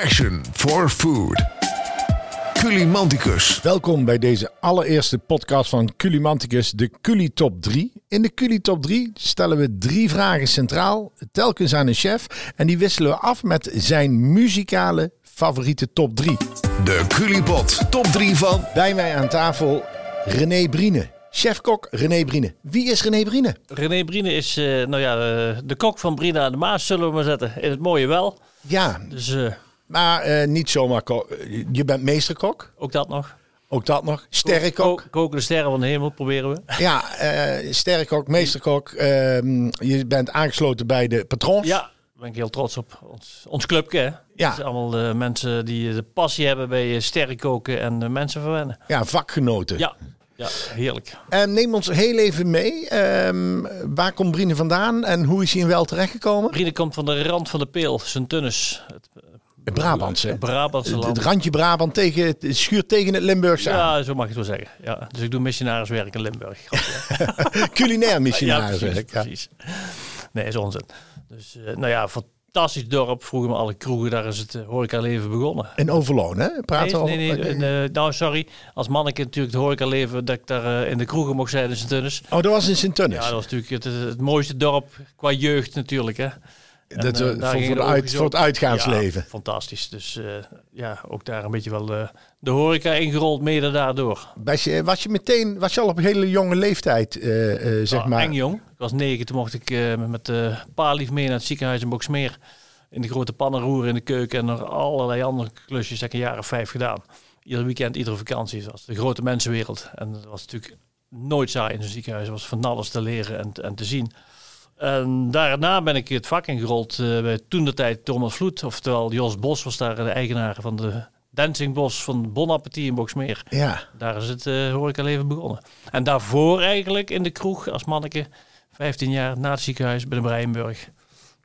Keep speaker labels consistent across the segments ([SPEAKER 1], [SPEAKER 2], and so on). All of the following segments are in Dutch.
[SPEAKER 1] Passion for food. Culimanticus.
[SPEAKER 2] Welkom bij deze allereerste podcast van Culimanticus, de Culi Top 3. In de Culi Top 3 stellen we drie vragen centraal, telkens aan een chef. En die wisselen we af met zijn muzikale favoriete top 3.
[SPEAKER 1] De Culipot top 3 van
[SPEAKER 2] Bij mij aan tafel René Brine. Chefkok René Brine. Wie is René Brine?
[SPEAKER 3] René Brine is eh, nou ja, eh, de kok van Brine aan de Maas, zullen we maar zetten. In het mooie wel.
[SPEAKER 2] Ja,
[SPEAKER 3] Dus eh,
[SPEAKER 2] maar eh, niet zomaar kok. Je bent meesterkok,
[SPEAKER 3] ook dat nog.
[SPEAKER 2] ook dat nog. Sterrenkok.
[SPEAKER 3] Ko- Koken de sterren van de hemel proberen we.
[SPEAKER 2] Ja, eh sterrenkok, meesterkok. Ehm, je bent aangesloten bij de patrons.
[SPEAKER 3] Ja, daar ben ik heel trots op. Ons, ons clubje, hè.
[SPEAKER 2] Ja.
[SPEAKER 3] Het zijn allemaal de mensen die de passie hebben bij eh, sterren koken en de mensen verwennen.
[SPEAKER 2] Ja, vakgenoten.
[SPEAKER 3] Ja, ja heerlijk.
[SPEAKER 2] En neem ons heel even mee. Ehm, waar komt Brine vandaan en hoe is hij in wel terechtgekomen?
[SPEAKER 3] Brine komt van de rand van de peel, Sint-Tunis. Het
[SPEAKER 2] Het Brabantse. Het,
[SPEAKER 3] land.
[SPEAKER 2] het randje Brabant tegen het schuurt tegen het Limburgse aan.
[SPEAKER 3] Ja, zo mag je het wel zeggen. Ja, dus ik doe missionariswerk in Limburg.
[SPEAKER 2] Culinair
[SPEAKER 3] Ja,
[SPEAKER 2] missionariswerk.
[SPEAKER 3] precies,
[SPEAKER 2] Ja,
[SPEAKER 3] precies. Nee, is onzin. Dus, eh, nou ja, fantastisch dorp. Vroeger me alle kroegen, daar is het uh, horecaleven begonnen.
[SPEAKER 2] In Overloon, hè? Praten
[SPEAKER 3] nee, nee, nee, eh, nou, sorry. Als manneke natuurlijk het horecaleven, dat ik daar eh, in de kroegen mocht zijn in Sint-Tunis.
[SPEAKER 2] Oh, dat was in Sint-Tunis.
[SPEAKER 3] Ja, dat was natuurlijk het, het mooiste dorp qua jeugd natuurlijk, hè.
[SPEAKER 2] Dat,
[SPEAKER 3] eh,
[SPEAKER 2] eh, voor,
[SPEAKER 3] de
[SPEAKER 2] uit, voor het uitgaansleven.
[SPEAKER 3] Ja, fantastisch. Dus eh, ja, ook daar een beetje wel de horeca ingerold, mede daardoor.
[SPEAKER 2] Was, je, was je meteen, was je al op een hele jonge leeftijd, zeg
[SPEAKER 3] Nou,
[SPEAKER 2] maar?
[SPEAKER 3] Eng jong. Ik was negen, toen mocht ik met de paalief mee naar het ziekenhuis in Boksmeer. In de grote pannen roeren in de keuken en nog allerlei andere klusjes. Heb ik een jaar of vijf gedaan. Ieder weekend, iedere vakantie. Dat was de grote mensenwereld. En dat was natuurlijk nooit saai in een ziekenhuis. Er was van alles te leren en, en te zien. En daarna ben ik het vak ingerold eh, bij toen de tijd Thomas Vloed. Oftewel Jos Bos was daar de eigenaar van de Dancing Bos van Bon Appetit in Boksmeer.
[SPEAKER 2] Ja,
[SPEAKER 3] Daar is het uh, horecaleven begonnen. En daarvoor eigenlijk in de kroeg als manneke, 15 jaar na het ziekenhuis bij de Breienburg.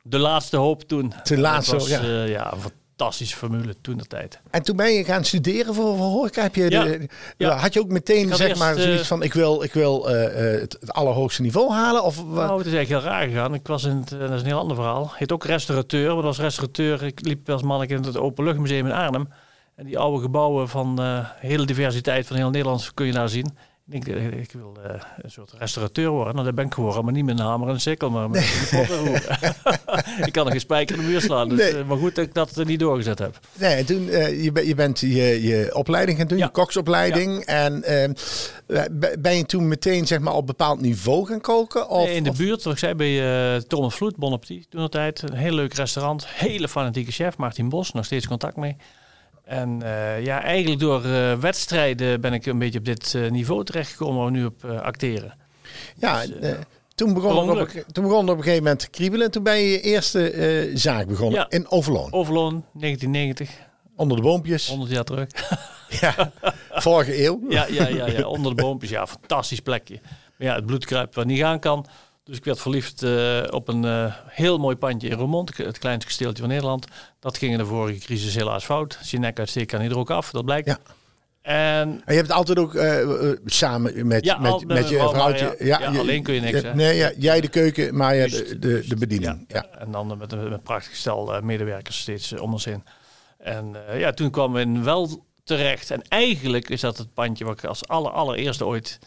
[SPEAKER 3] De laatste hoop toen.
[SPEAKER 2] De laatste,
[SPEAKER 3] was,
[SPEAKER 2] ja.
[SPEAKER 3] eh, ja, een fantastische formule toen de tijd.
[SPEAKER 2] En toen ben je gaan studeren voor, voor horeca. Heb je
[SPEAKER 3] Ja.
[SPEAKER 2] de,
[SPEAKER 3] Ja.
[SPEAKER 2] Had je ook meteen zeg
[SPEAKER 3] eerst,
[SPEAKER 2] maar
[SPEAKER 3] eh,
[SPEAKER 2] zoiets van ik wil, ik wil eh, eh, het, het allerhoogste niveau halen? Of,
[SPEAKER 3] Nou, het is eigenlijk heel raar gegaan. Ik was in het, eh, dat is een heel ander verhaal. Heet ook restaurateur. Maar als restaurateur, ik liep als manneke in het Openluchtmuseum in Arnhem. En die oude gebouwen van eh hele diversiteit van heel Nederland kun je daar zien. Ik denk, eh, ik wil eh, een soort restaurateur worden. Nou, dat ben ik geworden, maar niet met een hamer en een sikkel, maar met een pot en roer. ik kan nog geen spijker in de muur slaan. Dus,
[SPEAKER 2] Nee.
[SPEAKER 3] eh, maar goed dat ik dat er niet doorgezet heb.
[SPEAKER 2] Nee, en toen je, ben- je bent je, je opleiding gaan doen,
[SPEAKER 3] Ja.
[SPEAKER 2] je koksopleiding. En ehm, ben- je toen meteen zeg maar op bepaald niveau gaan koken? Of,
[SPEAKER 3] Nee, in de
[SPEAKER 2] of-
[SPEAKER 3] buurt, zoals ik zei, bij uh, Thomas Vloed, Bon Appetit, toen de tijd. Een heel leuk restaurant. Hele fanatieke chef, Martin Bos, nog steeds contact mee. En eh, ja, eigenlijk door eh, wedstrijden ben ik een beetje op dit eh, niveau terechtgekomen waar we nu op acteren.
[SPEAKER 2] ja,
[SPEAKER 3] dus,
[SPEAKER 2] toen begon, op, toen begon er op een gegeven moment te kriebelen. En toen ben je je eerste zaak begonnen
[SPEAKER 3] Ja.
[SPEAKER 2] in Overloon.
[SPEAKER 3] Overloon, 1990,
[SPEAKER 2] Onder de boompjes.
[SPEAKER 3] 100 jaar terug.
[SPEAKER 2] Ja, vorige eeuw.
[SPEAKER 3] ja, ja, ja, ja, onder de boompjes. Ja, fantastisch plekje. Maar ja, het bloed kruipt waar niet gaan kan. Dus ik werd verliefd eh, op een eh, heel mooi pandje in Roermond, het kleinste kasteeltje van Nederland. Dat ging in de vorige crisis helaas fout. Als je nek uitsteekt, kan hij er ook af, dat blijkt.
[SPEAKER 2] Ja.
[SPEAKER 3] En
[SPEAKER 2] En je hebt het altijd ook eh, samen met,
[SPEAKER 3] Ja,
[SPEAKER 2] met,
[SPEAKER 3] al-
[SPEAKER 2] met,
[SPEAKER 3] met
[SPEAKER 2] je vrouwtje.
[SPEAKER 3] ja. Ja, alleen kun je niks, hè?
[SPEAKER 2] Nee, jij de keuken, maar de, de, de bediening. Ja.
[SPEAKER 3] En dan met een met prachtig stel medewerkers steeds om ons heen. En ja, toen kwam we in wel terecht. En eigenlijk is dat het pandje waar ik als aller, allereerste ooit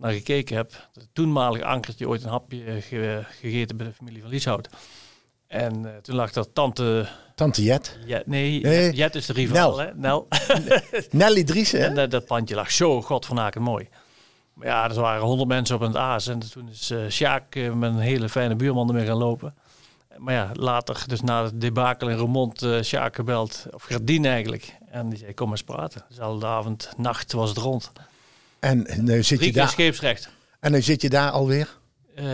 [SPEAKER 3] naar gekeken heb. Het toenmalige ankertje ooit een hapje eh, ge- gegeten bij de familie van Lieshout. En eh, toen lag dat tante...
[SPEAKER 2] Tante Jet.
[SPEAKER 3] Ja, nee,
[SPEAKER 2] Nee.
[SPEAKER 3] Jet, is de rival,
[SPEAKER 2] Nel.
[SPEAKER 3] hè? Nel.
[SPEAKER 2] Nelly Driessen?
[SPEAKER 3] En dat, dat pandje lag zo godvernaken mooi. Maar ja, er waren honderd mensen op het aas. En toen is eh Sjaak met een hele fijne buurman ermee gaan lopen. Maar ja, later, dus na het debakel in Roermond, eh Sjaak gebeld. Of Gardien eigenlijk. En die zei, kom eens praten. Dezelfde avond, nacht was het rond.
[SPEAKER 2] En nu zit je
[SPEAKER 3] Drie keer
[SPEAKER 2] daar.
[SPEAKER 3] scheepsrecht.
[SPEAKER 2] En nu zit je daar alweer.
[SPEAKER 3] Eh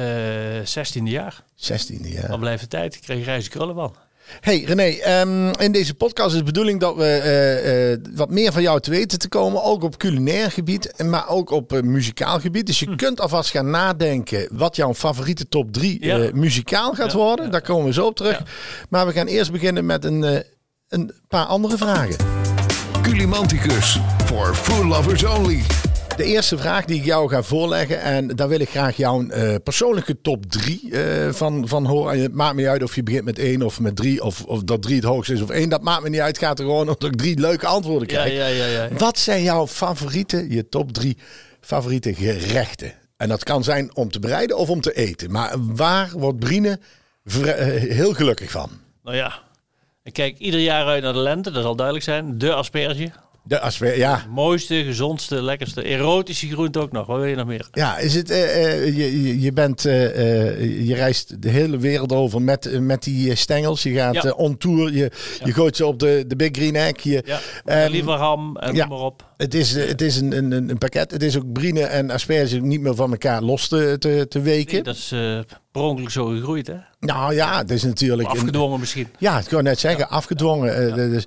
[SPEAKER 3] 16e jaar.
[SPEAKER 2] 16e jaar.
[SPEAKER 3] Dan blijft de tijd. Ik kreeg grijze krullen van.
[SPEAKER 2] Hey René, ehm, in deze podcast is de bedoeling dat we eh, eh, wat meer van jou te weten te komen. Ook op culinair gebied, maar ook op muzikaal gebied. Dus je
[SPEAKER 3] Hm.
[SPEAKER 2] kunt alvast gaan nadenken wat jouw favoriete top 3
[SPEAKER 3] Ja.
[SPEAKER 2] muzikaal gaat
[SPEAKER 3] Ja,
[SPEAKER 2] worden.
[SPEAKER 3] ja,
[SPEAKER 2] Daar komen we zo op terug.
[SPEAKER 3] Ja.
[SPEAKER 2] Maar we gaan eerst beginnen met een, eh, een paar andere vragen.
[SPEAKER 1] Culimanticus. For food lovers only.
[SPEAKER 2] De eerste vraag die ik jou ga voorleggen, en daar wil ik graag jouw eh, persoonlijke top 3 van, van horen. En het maakt me niet uit of je begint met 1 of met 3, of, of dat 3 het hoogste is of 1. Dat maakt me niet uit. Gaat er gewoon omdat ik drie leuke antwoorden krijg.
[SPEAKER 3] ja, ja, ja.
[SPEAKER 2] Wat zijn jouw favoriete, je top 3 favoriete gerechten? En dat kan zijn om te bereiden of om te eten. Maar waar wordt Brine eh, heel gelukkig van?
[SPEAKER 3] Nou ja, ik kijk ieder jaar uit naar de lente, dat zal duidelijk zijn. De asperge.
[SPEAKER 2] De asper, ja,
[SPEAKER 3] Mooiste, gezondste, lekkerste, erotische groente ook nog. Wat wil je nog meer?
[SPEAKER 2] Ja, is het, eh, eh, je, je- bent, eh, je reist de hele wereld over met, met die stengels. Je gaat
[SPEAKER 3] Ja.
[SPEAKER 2] on tour, je, je gooit ze op de, de Big Green Egg. Je,
[SPEAKER 3] Ja,
[SPEAKER 2] Ehm,
[SPEAKER 3] liever ham en
[SPEAKER 2] ja.
[SPEAKER 3] noem maar op.
[SPEAKER 2] het is, het is een, een, een pakket. Het is ook brine en asperge niet meer van elkaar los te, te, te weken.
[SPEAKER 3] Nee, dat is eh per ongeluk zo gegroeid, hè?
[SPEAKER 2] Nou ja, het is natuurlijk...
[SPEAKER 3] Afgedwongen misschien.
[SPEAKER 2] Ja, ik kan net zeggen, afgedwongen. dus,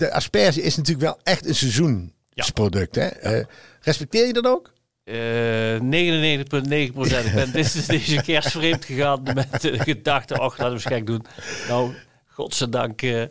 [SPEAKER 2] de asperge is natuurlijk wel echt een seizoensproduct. Hè? Eh, respecteer je dat ook?
[SPEAKER 3] Eh 99,9 procent. Ik ben dit, deze kerst vreemd gegaan met de gedachte, ach, laten we eens gek doen. Nou, godzijdank eh eh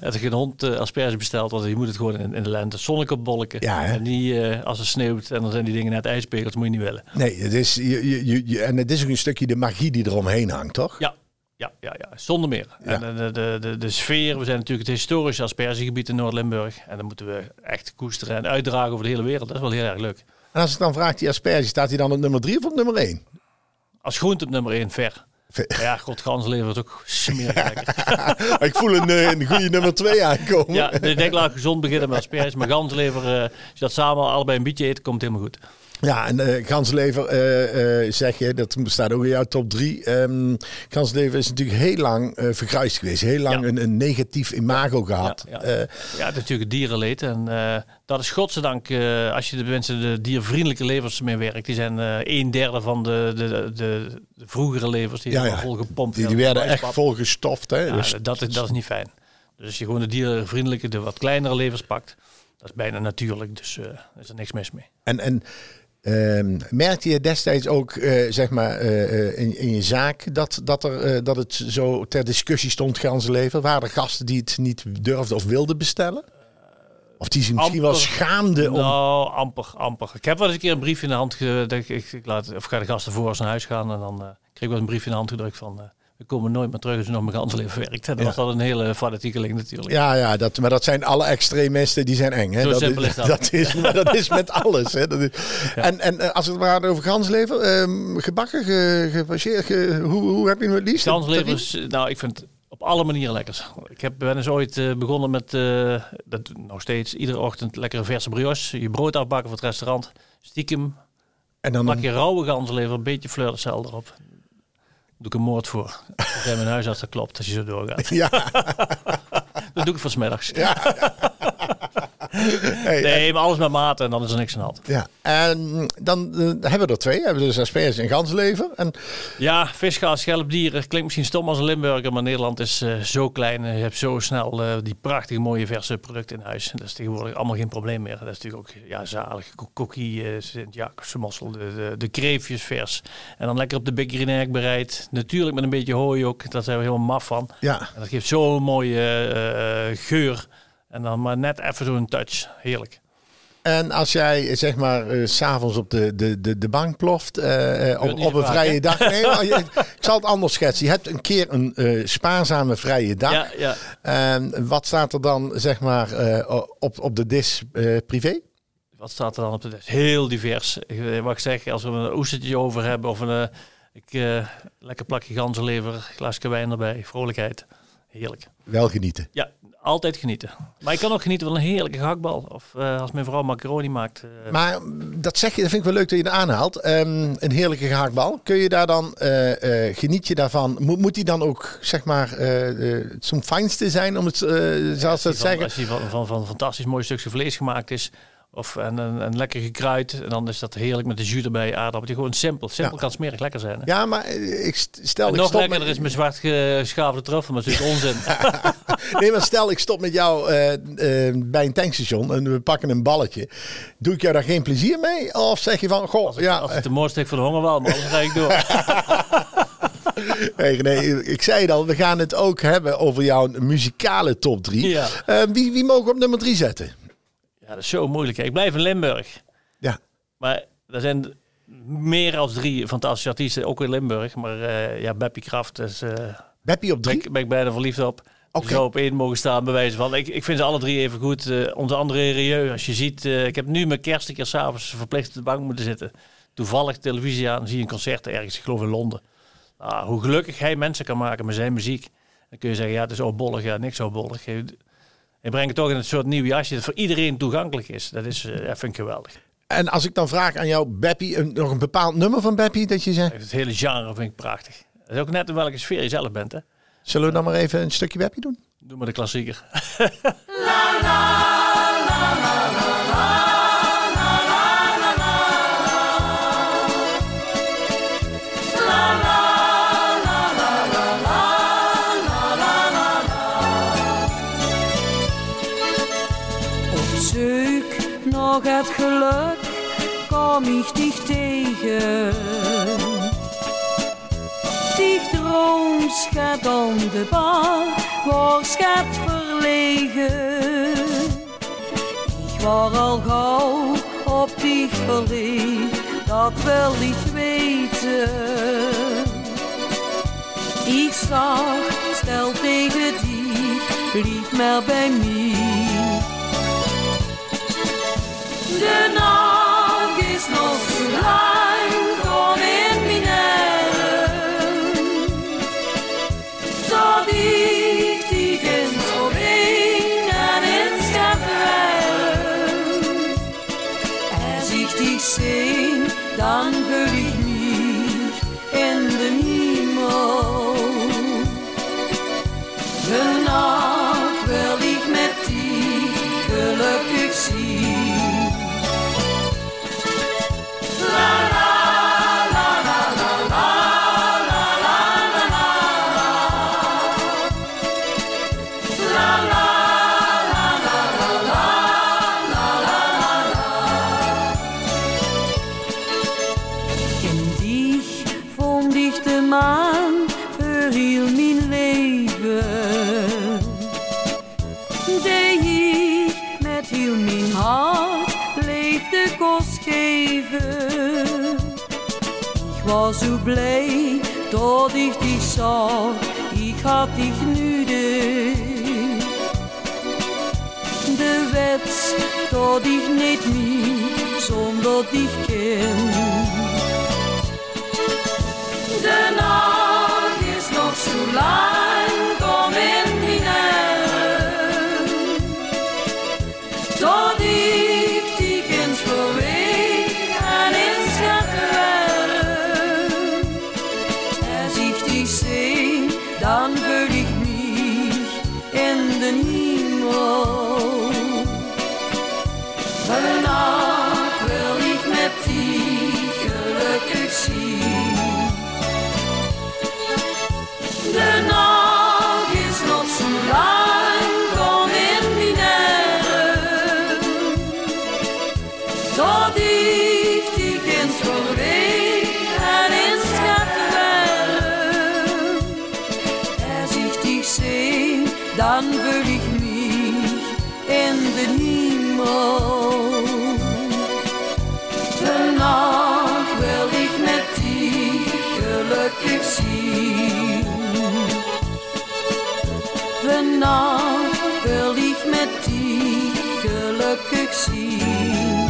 [SPEAKER 3] heb ik een hond eh, asperge besteld, want je moet het gewoon in, in de lente. Op bolken.
[SPEAKER 2] Ja,
[SPEAKER 3] en niet eh, als het sneeuwt en dan zijn die dingen net ijspegels, moet je niet willen.
[SPEAKER 2] Nee, het is, je, je, je- je- en het is ook een stukje de magie die eromheen hangt, toch?
[SPEAKER 3] Ja, ja, ja, ja. zonder meer.
[SPEAKER 2] Ja.
[SPEAKER 3] En de, de, de, de sfeer, we zijn natuurlijk het historische aspergegebied in Noord-Limburg. En dan moeten we echt koesteren en uitdragen over de hele wereld. Dat is wel heel erg leuk.
[SPEAKER 2] En als ik dan vraag, die asperge, staat hij dan op nummer drie of op nummer één?
[SPEAKER 3] Als groente op nummer 1, ver.
[SPEAKER 2] Ver.
[SPEAKER 3] Ja, god, ganzenlever wordt ook smerig
[SPEAKER 2] ik voel een, eh, een goede nummer twee aankomen.
[SPEAKER 3] Ja, ik denk laat gezond beginnen met asperges. Maar ganslever, eh, als je dat samen allebei een beetje eet, komt het helemaal goed.
[SPEAKER 2] Ja, en eh ganslever eh, eh, zeg je, dat staat ook in jouw top drie. Ehm ganslever is natuurlijk heel lang eh vergruisd geweest. Heel lang
[SPEAKER 3] Ja.
[SPEAKER 2] een, een negatief imago gehad.
[SPEAKER 3] Ja, ja. Ja, natuurlijk dierenleed. En dat is godzijdank, als je de mensen, de diervriendelijke levers mee werkt. Die zijn een derde van de, de, de, de vroegere levers. Die
[SPEAKER 2] Ja,
[SPEAKER 3] helemaal
[SPEAKER 2] ja.
[SPEAKER 3] vol gepompt
[SPEAKER 2] die, die
[SPEAKER 3] werden
[SPEAKER 2] echt
[SPEAKER 3] ijspap.
[SPEAKER 2] vol gestoft. Hè?
[SPEAKER 3] Ja,
[SPEAKER 2] Dus-
[SPEAKER 3] dat, is, dat is niet fijn. Dus als je gewoon de dierenvriendelijke, de wat kleinere levers pakt. Dat is bijna natuurlijk. Dus er is er niks mis mee.
[SPEAKER 2] En, en ehm, merkte je destijds ook, eh, zeg maar, eh, eh, in, in je zaak dat, dat, er, dat het zo ter discussie stond, ganzenlever? Waren er gasten die het niet durfden of wilden bestellen? Of die zich misschien wel schaamden om...
[SPEAKER 3] Nou, amper, amper. Ik heb wel eens een keer een brief in de hand ge- dat ik, ik, ik laat, of ga de gasten voor als naar huis gaan en dan kreeg ik wel eens een brief in de hand gedrukt van, we komen nooit meer terug als u nog met gansleven werkt.
[SPEAKER 2] Ja.
[SPEAKER 3] was dat een hele fanatiekeling natuurlijk.
[SPEAKER 2] Ja, ja dat, maar dat zijn alle extremisten, die zijn eng. Hè?
[SPEAKER 3] Zo
[SPEAKER 2] dat,
[SPEAKER 3] simpel
[SPEAKER 2] is,
[SPEAKER 3] is dat.
[SPEAKER 2] dat is, maar dat is met alles. Hè? Dat is, En, en eh, als we het maar over ganslever, ehm, gebakken, ge, gepacheerd, ge- hoe, hoe heb je hem het liefst?
[SPEAKER 3] Ganslevers, nou, ik vind het op alle manieren lekker. Ik heb, ben eens ooit eh, begonnen met, eh, dat nog steeds, iedere ochtend lekkere verse brioche. Je brood afbakken voor het restaurant. Stiekem,
[SPEAKER 2] En dan
[SPEAKER 3] pak je rauwe ganslever, een beetje fleurcel erop. Doe ik een moord voor. Ik zei mijn huisarts, dat klopt als je zo doorgaat.
[SPEAKER 2] Ja,
[SPEAKER 3] Dat doe ik voor 's middags.
[SPEAKER 2] hey,
[SPEAKER 3] Nee, maar alles met mate en dan is er niks aan de hand.
[SPEAKER 2] ja. En dan eh, hebben we er twee. Hebben we dus asperges en ganslever. En
[SPEAKER 3] Ja, visgaas, schelpdieren. Klinkt misschien stom als een Limburger, maar Nederland is eh, zo klein. en Je hebt zo snel eh, die prachtige mooie verse producten in huis. Dat is tegenwoordig allemaal geen probleem meer. Dat is natuurlijk ook ja, zalig. Ko- Kokkie, eh, Sint-Jacobse mossel, de, de, de kreefjes vers. En dan lekker op de Big Green Egg bereid. Natuurlijk met een beetje hooi ook. Daar zijn we helemaal maf van.
[SPEAKER 2] ja,
[SPEAKER 3] En dat geeft zo'n mooie eh, eh, geur. En dan maar net even zo'n touch. Heerlijk.
[SPEAKER 2] En als jij eh, zeg maar eh, s s'avonds op de, de, de, de bank ploft eh, eh, op, op een vrije dag. Nee, maar je- ik zal het anders schetsen. Je hebt een keer een eh, spaarzame vrije dag.
[SPEAKER 3] Ja, ja.
[SPEAKER 2] En wat staat er dan zeg maar eh, op, op de dis eh, privé?
[SPEAKER 3] Wat staat er dan op de desk? Heel divers. Ik, eh, Wat ik zeg, als we een oestertje over hebben of een eh, ik, eh, lekker plakje ganzenlever, glaasje wijn erbij, vrolijkheid. Heerlijk.
[SPEAKER 2] Wel genieten.
[SPEAKER 3] Ja, altijd genieten. Maar ik kan ook genieten van een heerlijke gehaktbal. Of eh, als mijn vrouw macaroni maakt. eh,
[SPEAKER 2] Maar dat zeg je, dat vind ik wel leuk dat je het aanhaalt. Ehm, een heerlijke gehaktbal. Kun je daar dan, eh, geniet je daarvan? Moet, moet die dan ook, zeg maar, zo'n fijnste zijn, om het, zoals
[SPEAKER 3] die
[SPEAKER 2] dat
[SPEAKER 3] van,
[SPEAKER 2] zeggen?
[SPEAKER 3] Als die van, van, van een fantastisch mooi stukje vlees gemaakt is. Of en, en, en lekker gekruid. En dan is dat heerlijk met de jus erbij, aardappeltje. Gewoon simpel. Simpel
[SPEAKER 2] Ja.
[SPEAKER 3] kan smerig lekker zijn. Hè?
[SPEAKER 2] Ja, maar eh, ik st- stel,
[SPEAKER 3] En
[SPEAKER 2] ik
[SPEAKER 3] nog
[SPEAKER 2] stop
[SPEAKER 3] lekkerder
[SPEAKER 2] met,
[SPEAKER 3] is mijn zwart geschaafde truffel. Maar dat is onzin.
[SPEAKER 2] nee, maar stel ik stop met jou eh, eh, bij een tankstation en we pakken een balletje. Doe ik jou daar geen plezier mee? Of zeg je van, goh, ja,
[SPEAKER 3] Als het de mooi steekt voor de honger wel, maar anders ga ik door.
[SPEAKER 2] Hey, nee, ik zei het al, we gaan het ook hebben over jouw muzikale top 3.
[SPEAKER 3] Ja.
[SPEAKER 2] wie, wie mogen we op nummer 3 zetten?
[SPEAKER 3] Ja, dat is zo moeilijk. Ik blijf in Limburg.
[SPEAKER 2] Ja.
[SPEAKER 3] Maar er zijn meer dan drie fantastische artiesten, ook in Limburg. Maar eh, ja, Beppie Kraft is,
[SPEAKER 2] Beppie op
[SPEAKER 3] ben,
[SPEAKER 2] drie?
[SPEAKER 3] ik, ben ik bijna verliefd op.
[SPEAKER 2] Oké.
[SPEAKER 3] Zo op één mogen staan, bij wijze van. Ik, ik vind ze alle drie even goed. Eh, onze andere Rieu, als je ziet... ik heb nu mijn kerst een keer s'avonds verplicht op de bank moeten zitten. Toevallig televisie aan, zie een concert ergens, ik geloof in Londen. Nou, hoe gelukkig hij mensen kan maken met zijn muziek. Dan kun je zeggen, ja, het is bollig, ja, niks bollig. Hij brengt het toch in een soort nieuw jasje dat voor iedereen toegankelijk is. Dat, is, eh, dat vind ik geweldig.
[SPEAKER 2] En als ik dan vraag aan jou, Beppie, een, nog een bepaald nummer van Beppie dat je zegt...
[SPEAKER 3] Het hele genre vind ik prachtig. Het is ook net in welke sfeer je zelf bent, hè.
[SPEAKER 2] Zullen we dan maar even een stukje Beppie doen?
[SPEAKER 3] Doe maar de klassieker.
[SPEAKER 4] schat aan de bar, waar schat verlegen. Ik was al gauw op dich verliefd, dat wil ik weten. Ik zag, stel tegen die, blijf maar bij mij. De nacht is nog zo lang, blij dat ik dich zag, ik had dich nödig. De wet dat ik niet meer zonder dich ken. De nacht is nog zo lang, Vannacht wil ik met die gelukkig zien.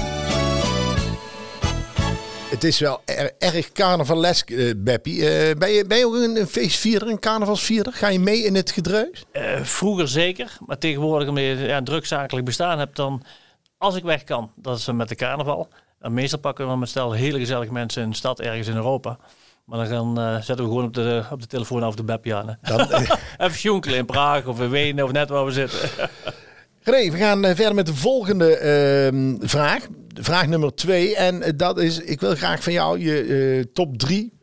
[SPEAKER 2] Het is wel er- erg carnavalesk, eh Beppie. Eh, ben, je, ben je ook een, een feestvierder, een carnavalsvierder? Ga je mee in het gedreus?
[SPEAKER 3] Eh, vroeger zeker, maar tegenwoordig omdat je ja, een drugzakelijk bestaan hebt, dan als ik weg kan, dat is met de carnaval. En meestal pakken we met stel hele gezellige mensen in een stad ergens in Europa. Maar dan gaan, eh, zetten we gewoon op de, op de telefoon af de aan.
[SPEAKER 2] Dan, eh,
[SPEAKER 3] Even sjonkelen in Praag of in Wenen of net waar we zitten.
[SPEAKER 2] René, we gaan eh, verder met de volgende ehm, vraag. Vraag nummer twee. En eh, dat is, ik wil graag van jou je top drie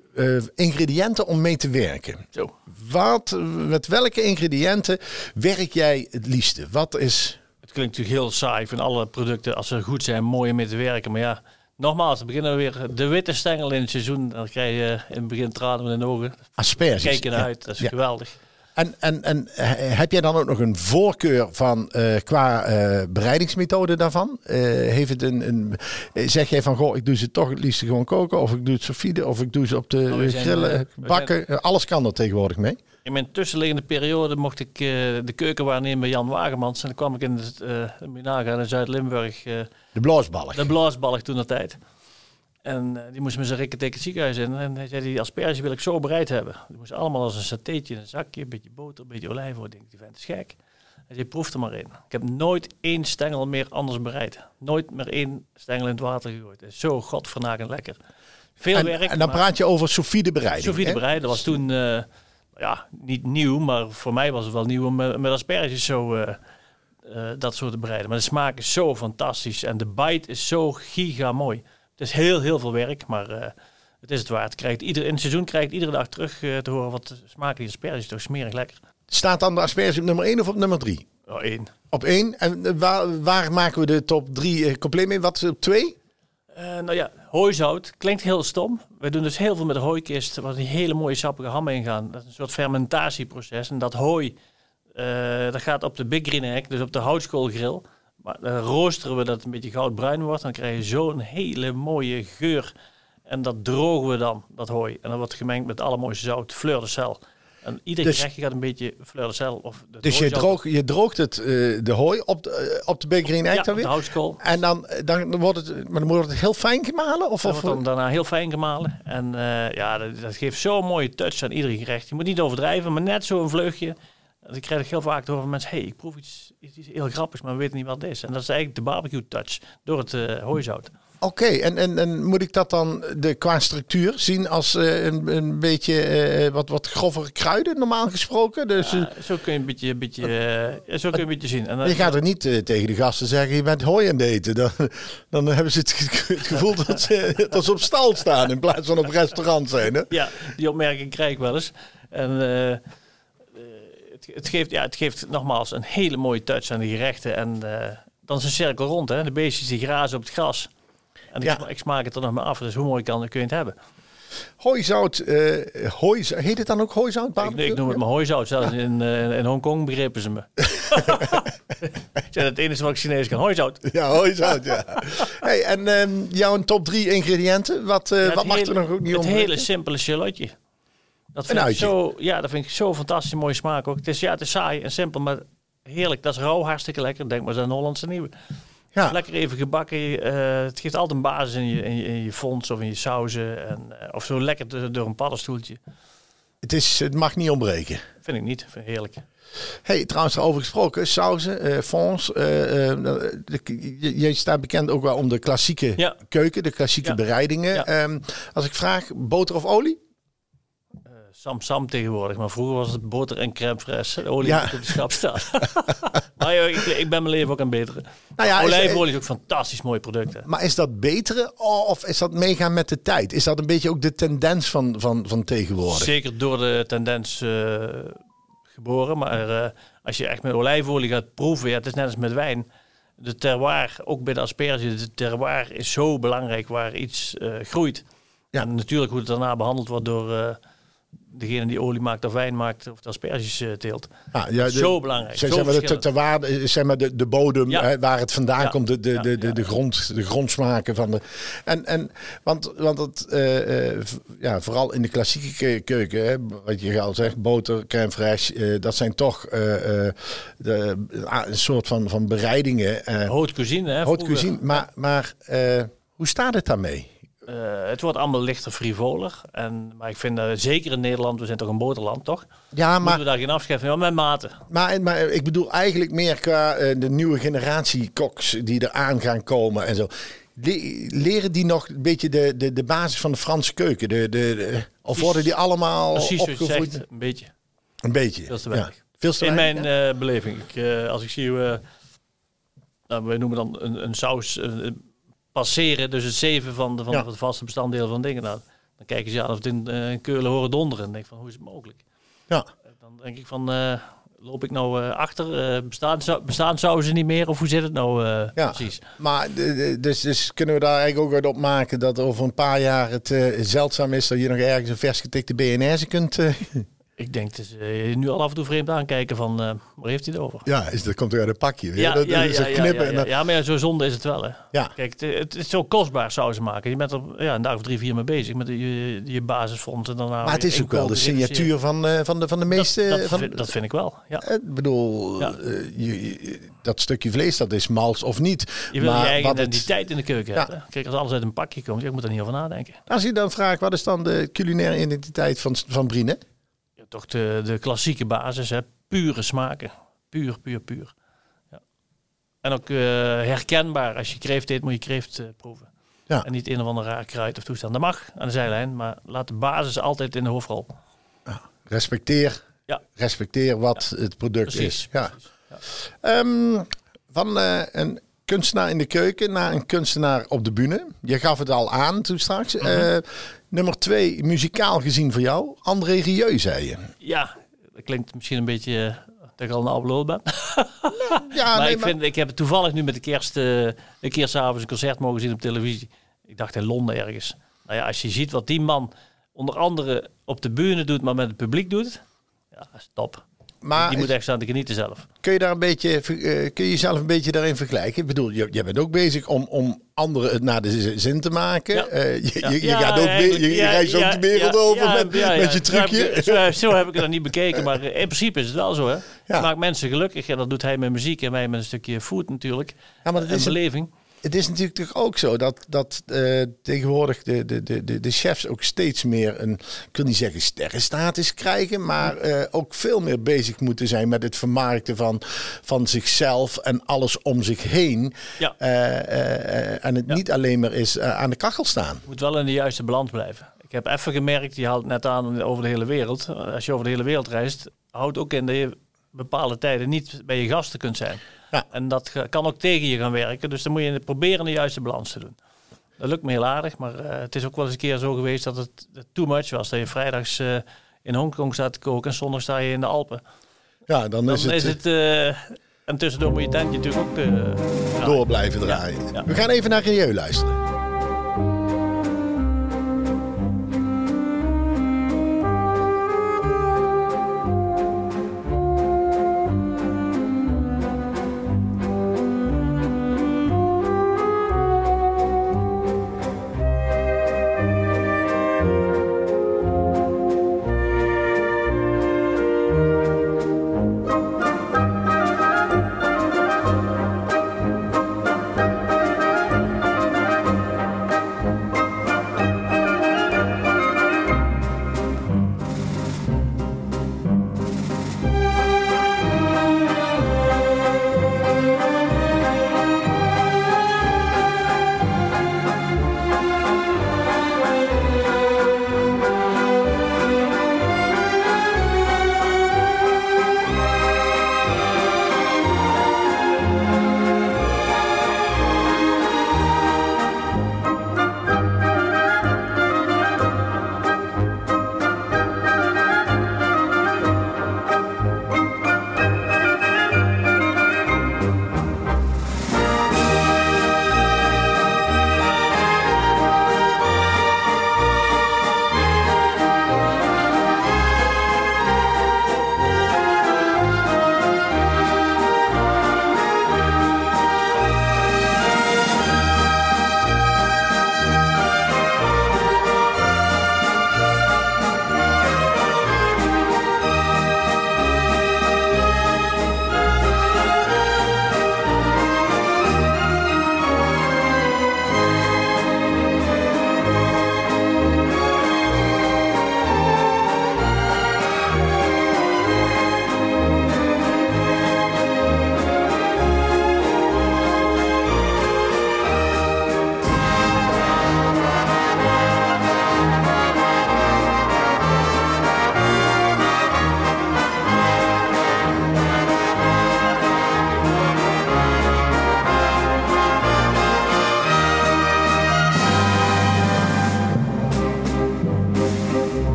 [SPEAKER 2] ingrediënten om mee te werken.
[SPEAKER 3] Zo.
[SPEAKER 2] Wat, met welke ingrediënten werk jij het liefste? Wat is...
[SPEAKER 3] Het klinkt natuurlijk heel saai. Vind alle producten, als ze goed zijn, mooi om mee te werken. Maar ja, nogmaals, dan beginnen we weer de witte stengel in het seizoen. Dan krijg je in het begin tranen in de ogen.
[SPEAKER 2] Asperges.
[SPEAKER 3] Kijken naar
[SPEAKER 2] Ja.
[SPEAKER 3] uit, dat is
[SPEAKER 2] Ja.
[SPEAKER 3] geweldig.
[SPEAKER 2] En, en, en heb jij dan ook nog een voorkeur van eh, qua eh, bereidingsmethode daarvan? Eh, heeft het een, een, zeg jij van, goh, ik doe ze toch het liefst gewoon koken, of ik doe het sofide, of ik doe ze op de
[SPEAKER 3] Nou, zijn,
[SPEAKER 2] grillen, bakken. Alles kan er tegenwoordig mee.
[SPEAKER 3] In mijn tussenliggende periode mocht ik de keuken waarnemen bij Jan Wagemans. En dan kwam ik in het uh, in Zuid-Limburg,
[SPEAKER 2] De blaasballig.
[SPEAKER 3] de blaasballig toen de tijd. En eh, die moest met zijn rikken tegen het ziekenhuis in. En hij zei, die asperges wil ik zo bereid hebben. Die moest allemaal als een satéetje in een zakje, een beetje boter, een beetje olijfolie. Ik denk, die vent is gek. Hij zei, proef er maar in. Ik heb nooit één stengel meer anders bereid. Nooit meer één stengel in het water gegooid. Het is zo godvernakend lekker. Veel
[SPEAKER 2] En,
[SPEAKER 3] werk.
[SPEAKER 2] en dan praat je over sofide bereiding. Hè?
[SPEAKER 3] bereiden was toen eh, ja, niet nieuw, maar voor mij was het wel nieuw om met, met asperges zo eh, eh, dat soort te bereiden. Maar de smaak is zo fantastisch en de bite is zo giga mooi. Het is heel, heel veel werk, maar eh, het is het waard. Krijgt ieder, in het seizoen krijg je iedere dag terug eh, te horen wat smaken die asperges toch smerig lekker.
[SPEAKER 2] Staat dan de asperge op nummer 1 of op nummer 3?
[SPEAKER 3] Oh, één.
[SPEAKER 2] Op 1. En eh, waar, waar maken we de top 3 compleet mee? Wat is op 2?
[SPEAKER 3] Eh, nou ja, hooizout klinkt heel stom. We doen dus heel veel met de hooikist, waar die hele mooie sappige hammen in gaan. Dat is een soort fermentatieproces. En dat hooi, dat gaat op de Big Green Egg, dus op de houtskoolgrill. Maar dan roosteren we dat het een beetje goudbruin wordt. Dan krijg je zo'n hele mooie geur. En dat drogen we dan, dat hooi. En dan wordt gemengd met allermooiste zout, fleur de sel. En ieder
[SPEAKER 2] Dus-
[SPEAKER 3] gaat een beetje fleur de sel. Of de
[SPEAKER 2] Dus je, droog, je droogt het, eh, de hooi op de, eh, op de Green Egg
[SPEAKER 3] ja,
[SPEAKER 2] dan
[SPEAKER 3] houtskool.
[SPEAKER 2] En dan, eh, dan wordt het, maar dan wordt het heel fijn gemalen? Of,
[SPEAKER 3] Dat
[SPEAKER 2] of,
[SPEAKER 3] wordt dan daarna heel fijn gemalen. En eh, ja, dat, dat geeft zo'n mooie touch aan ieder gerecht. Je moet niet overdrijven, maar net zo'n vleugje. Dan krijg ik heel vaak horen van mensen... hey, ik proef iets, iets heel grappigs, maar we weten niet wat het is. En dat is eigenlijk de barbecue touch door het eh hooizout.
[SPEAKER 2] Oké, en, en, en moet ik dat dan de, qua structuur zien als eh, een, een beetje eh, wat, wat grovere kruiden, normaal gesproken? Dus eh,
[SPEAKER 3] Ja, zo kun je een beetje, een beetje, eh, zo kun je een beetje zien. En dan-
[SPEAKER 2] je gaat er niet eh, tegen de gasten zeggen, je bent hooi aan het eten. Dan, dan hebben ze het, ge- het gevoel dat ze, dat ze op stal staan in plaats van op restaurant zijn. Hè?
[SPEAKER 3] Ja, die opmerking krijg ik wel eens. En eh, eh, het, het, geeft, ja, het geeft nogmaals een hele mooie touch aan de gerechten. En eh, dan is een cirkel rond. Hè. De beestjes die grazen op het gras. En ik,
[SPEAKER 2] Ja.
[SPEAKER 3] ik smaak het er nog maar af. Dus hoe mooi kan, kun je het hebben?
[SPEAKER 2] Hooizout, eh hooi, heet het dan ook hooizout?
[SPEAKER 3] Ik, ik noem het maar hooizout. Zelfs in, eh, in Hongkong begrepen ze me. zei, het enige wat ik Chinees kan. Hooizout.
[SPEAKER 2] Ja, hooizout, ja. Hey, en ehm, jouw top drie ingrediënten, wat,
[SPEAKER 3] Ja, het
[SPEAKER 2] wat mag er nog ook niet
[SPEAKER 3] Het
[SPEAKER 2] om?
[SPEAKER 3] hele simpele shallotje. Dat vind, ik zo, ja, dat vind ik zo fantastisch mooie smaak ook. Het is, ja, het is saai en simpel, maar heerlijk. Dat is rauw, hartstikke lekker. Denk maar eens aan Hollandse nieuwe.
[SPEAKER 2] Ja.
[SPEAKER 3] Lekker even gebakken. eh, het geeft altijd een basis in je, in je, in je fons of in je sauzen. En, eh, of zo lekker door- door een paddenstoeltje.
[SPEAKER 2] Het, is, het mag niet ontbreken.
[SPEAKER 3] Vind ik niet. Vind ik heerlijk.
[SPEAKER 2] Hey, trouwens, daarover gesproken, sauzen, eh, de- je- Jij staat bekend ook wel om de klassieke
[SPEAKER 3] Ja.
[SPEAKER 2] keuken, de klassieke
[SPEAKER 3] Ja.
[SPEAKER 2] bereidingen.
[SPEAKER 3] Ja.
[SPEAKER 2] Ehm, als ik vraag, boter of olie?
[SPEAKER 3] Sam Sam tegenwoordig. Maar vroeger was het boter en crème fraîche. De olie
[SPEAKER 2] Ja.
[SPEAKER 3] op de schap staan. maar joh, ik, ik ben mijn leven ook aan het beteren.
[SPEAKER 2] Nou ja,
[SPEAKER 3] Olijfolie is ook fantastisch mooi product. hè.
[SPEAKER 2] Maar is dat betere of is dat meegaan met de tijd? Is dat een beetje ook de tendens van, van, van tegenwoordig?
[SPEAKER 3] Zeker door de tendens eh, geboren. Maar eh, als je echt met olijfolie gaat proeven, ja, het is net als met wijn. De terroir, ook bij de asperge, de terroir is zo belangrijk waar iets eh, groeit.
[SPEAKER 2] Ja.
[SPEAKER 3] En natuurlijk hoe het daarna behandeld wordt door degene die olie maakt of wijn maakt of asperges eh, teelt.
[SPEAKER 2] Ja, ja, de-
[SPEAKER 3] Zo belangrijk,
[SPEAKER 2] Zeg,
[SPEAKER 3] zo
[SPEAKER 2] zeg maar, de, de, waarde, zeg maar de, de bodem,
[SPEAKER 3] Ja.
[SPEAKER 2] hè, waar het vandaan
[SPEAKER 3] Ja.
[SPEAKER 2] komt, de, de,
[SPEAKER 3] Ja,
[SPEAKER 2] de, de, de, grond, de grondsmaken van de. En, en, want, want het, eh, eh, v- ja, vooral in de klassieke ke- keuken, hè, wat je al zegt, boter, crème fraîche, eh, dat zijn toch eh, eh, de, ah, een soort van, van bereidingen. eh
[SPEAKER 3] Haute cuisine, hè?
[SPEAKER 2] haute cuisine. Maar, maar eh, hoe staat het daarmee?
[SPEAKER 3] Eh, het wordt allemaal lichter frivoler. En, maar ik vind dat zeker in Nederland, we zijn toch een boterland, toch?
[SPEAKER 2] Ja,
[SPEAKER 3] Moeten
[SPEAKER 2] maar
[SPEAKER 3] we daar geen afscheid van? Met mate.
[SPEAKER 2] Maar, maar ik bedoel eigenlijk meer qua eh, de nieuwe generatie koks die eraan gaan komen en zo. Le- leren die nog een beetje de, de, de basis van de Franse keuken? De, de, de- of worden die allemaal
[SPEAKER 3] Precies zoals je
[SPEAKER 2] opgevoed?
[SPEAKER 3] zegt, een beetje.
[SPEAKER 2] Een beetje.
[SPEAKER 3] Veel te
[SPEAKER 2] Ja.
[SPEAKER 3] weinig.
[SPEAKER 2] Veel te
[SPEAKER 3] In mijn
[SPEAKER 2] ja?
[SPEAKER 3] eh, beleving. Ik, eh, als ik zie eh, nou, wij noemen dan een, een saus eh, passeren, dus het zeven van de, van
[SPEAKER 2] Ja.
[SPEAKER 3] de vaste bestanddelen van dingen. Nou, dan kijken ze aan of het in eh, in Keulen horen donderen. En denk van, hoe is het mogelijk?
[SPEAKER 2] ja.
[SPEAKER 3] Dan denk ik van, eh, loop ik nou eh, achter? Eh bestaan, zou- bestaan sauzen niet meer? Of hoe zit het nou eh,
[SPEAKER 2] Ja.
[SPEAKER 3] precies?
[SPEAKER 2] Maar dus, dus kunnen we daar eigenlijk ook uit opmaken dat over een paar jaar het eh, zeldzaam is dat je nog ergens een vers getikte BNR's kunt. Eh,
[SPEAKER 3] Ik denk dat ze je nu al af en toe vreemd aankijken van, eh, waar heeft hij het over?
[SPEAKER 2] Ja, is, dat komt uit een pakje.
[SPEAKER 3] Ja,
[SPEAKER 2] dat,
[SPEAKER 3] ja,
[SPEAKER 2] is
[SPEAKER 3] ja,
[SPEAKER 2] knippen
[SPEAKER 3] ja,
[SPEAKER 2] en
[SPEAKER 3] ja.
[SPEAKER 2] dan-
[SPEAKER 3] Ja, maar zo zonde is het wel. Hè.
[SPEAKER 2] Ja.
[SPEAKER 3] Kijk, het, het is zo kostbaar zou ze maken. Je bent er ja, een dag of drie, vier mee bezig met je, je basisfonds. En daarna
[SPEAKER 2] Maar het is ook wel de signatuur van, eh, van, de, van de meeste...
[SPEAKER 3] Dat, dat,
[SPEAKER 2] van,
[SPEAKER 3] vind, dat vind ik wel. Ja.
[SPEAKER 2] Ik bedoel,
[SPEAKER 3] Ja.
[SPEAKER 2] eh, je, je- dat stukje vlees, dat is mals of niet.
[SPEAKER 3] Je wil
[SPEAKER 2] maar
[SPEAKER 3] je eigen
[SPEAKER 2] wat het-
[SPEAKER 3] identiteit in de keuken hebben. Kijk, als alles uit een pakje komt, ik moet er niet over nadenken.
[SPEAKER 2] Als je dan vraagt, wat is dan de culinaire identiteit van, van Brine?
[SPEAKER 3] Ja, toch de, de klassieke basis, hè. pure smaken. Puur, puur, puur. Ja. En ook eh, herkenbaar. Als je kreeft eet, moet je kreeft eh, proeven.
[SPEAKER 2] Ja.
[SPEAKER 3] En niet een of ander raar kruid of toestand. Dat mag aan de zijlijn, maar laat de basis altijd in de hoofdrol.
[SPEAKER 2] Respecteer,
[SPEAKER 3] Ja.
[SPEAKER 2] respecteer wat het product
[SPEAKER 3] Precies.
[SPEAKER 2] is. Ja.
[SPEAKER 3] Ja.
[SPEAKER 2] Ehm, van eh, een kunstenaar in de keuken naar een kunstenaar op de bühne. Je gaf het al aan toen straks.
[SPEAKER 3] Mhm.
[SPEAKER 2] Nummer twee, muzikaal gezien voor jou. André Rieu, zei je.
[SPEAKER 3] Ja, dat klinkt misschien een beetje eh, dat ik al een lul ben.
[SPEAKER 2] Ja,
[SPEAKER 3] maar
[SPEAKER 2] nee,
[SPEAKER 3] ik, vind, ik heb toevallig nu met de kerst eh, een keer s'avonds een concert mogen zien op televisie. Ik dacht in Londen ergens. Nou ja, als je ziet wat die man onder andere op de bühne doet, maar met het publiek doet. Ja, dat is top.
[SPEAKER 2] Maar
[SPEAKER 3] die moet echt staan te genieten zelf.
[SPEAKER 2] kun je daar een beetje, eh, kun je jezelf een beetje daarin vergelijken? Ik bedoel, je, jij bent ook bezig om, om anderen het naar de zin te maken.
[SPEAKER 3] Ja.
[SPEAKER 2] Eh, je,
[SPEAKER 3] Ja.
[SPEAKER 2] je, je
[SPEAKER 3] Ja,
[SPEAKER 2] gaat ook, je, je reist ook de wereld over met, je trucje.
[SPEAKER 3] Zo heb, ik, zo, zo heb ik het dan niet bekeken, maar in principe is het wel zo. Hè?
[SPEAKER 2] Ja.
[SPEAKER 3] Maakt mensen gelukkig. En dat doet hij met muziek en wij met een stukje food natuurlijk.
[SPEAKER 2] Ja, maar dat
[SPEAKER 3] en
[SPEAKER 2] is een-
[SPEAKER 3] beleving.
[SPEAKER 2] Het is natuurlijk ook zo dat, dat eh, tegenwoordig de, de, de, de, chefs ook steeds meer een, ik wil niet zeggen sterrenstatus krijgen, maar eh, ook veel meer bezig moeten zijn met het vermarkten van, van zichzelf en alles om zich heen.
[SPEAKER 3] Ja.
[SPEAKER 2] Eh, en het
[SPEAKER 3] Ja.
[SPEAKER 2] niet alleen maar is aan de kachel staan.
[SPEAKER 3] moet wel in de juiste balans blijven. Ik heb even gemerkt, je haalt het net aan over de hele wereld. Als je over de hele wereld reist, houdt ook in dat je bepaalde tijden niet bij je gasten kunt zijn.
[SPEAKER 2] Ja.
[SPEAKER 3] En dat kan ook tegen je gaan werken. Dus dan moet je proberen de juiste balans te doen. Dat lukt me heel aardig, maar eh, het is ook wel eens een keer zo geweest dat het too much was. Dat je vrijdags eh, in Hongkong staat te koken en zondag sta je in de Alpen.
[SPEAKER 2] Ja, dan,
[SPEAKER 3] Dan
[SPEAKER 2] is het,
[SPEAKER 3] is het... eh, en tussendoor moet je tentje natuurlijk ook...
[SPEAKER 2] door blijven draaien.
[SPEAKER 3] Ja.
[SPEAKER 2] We gaan even naar Rieu luisteren.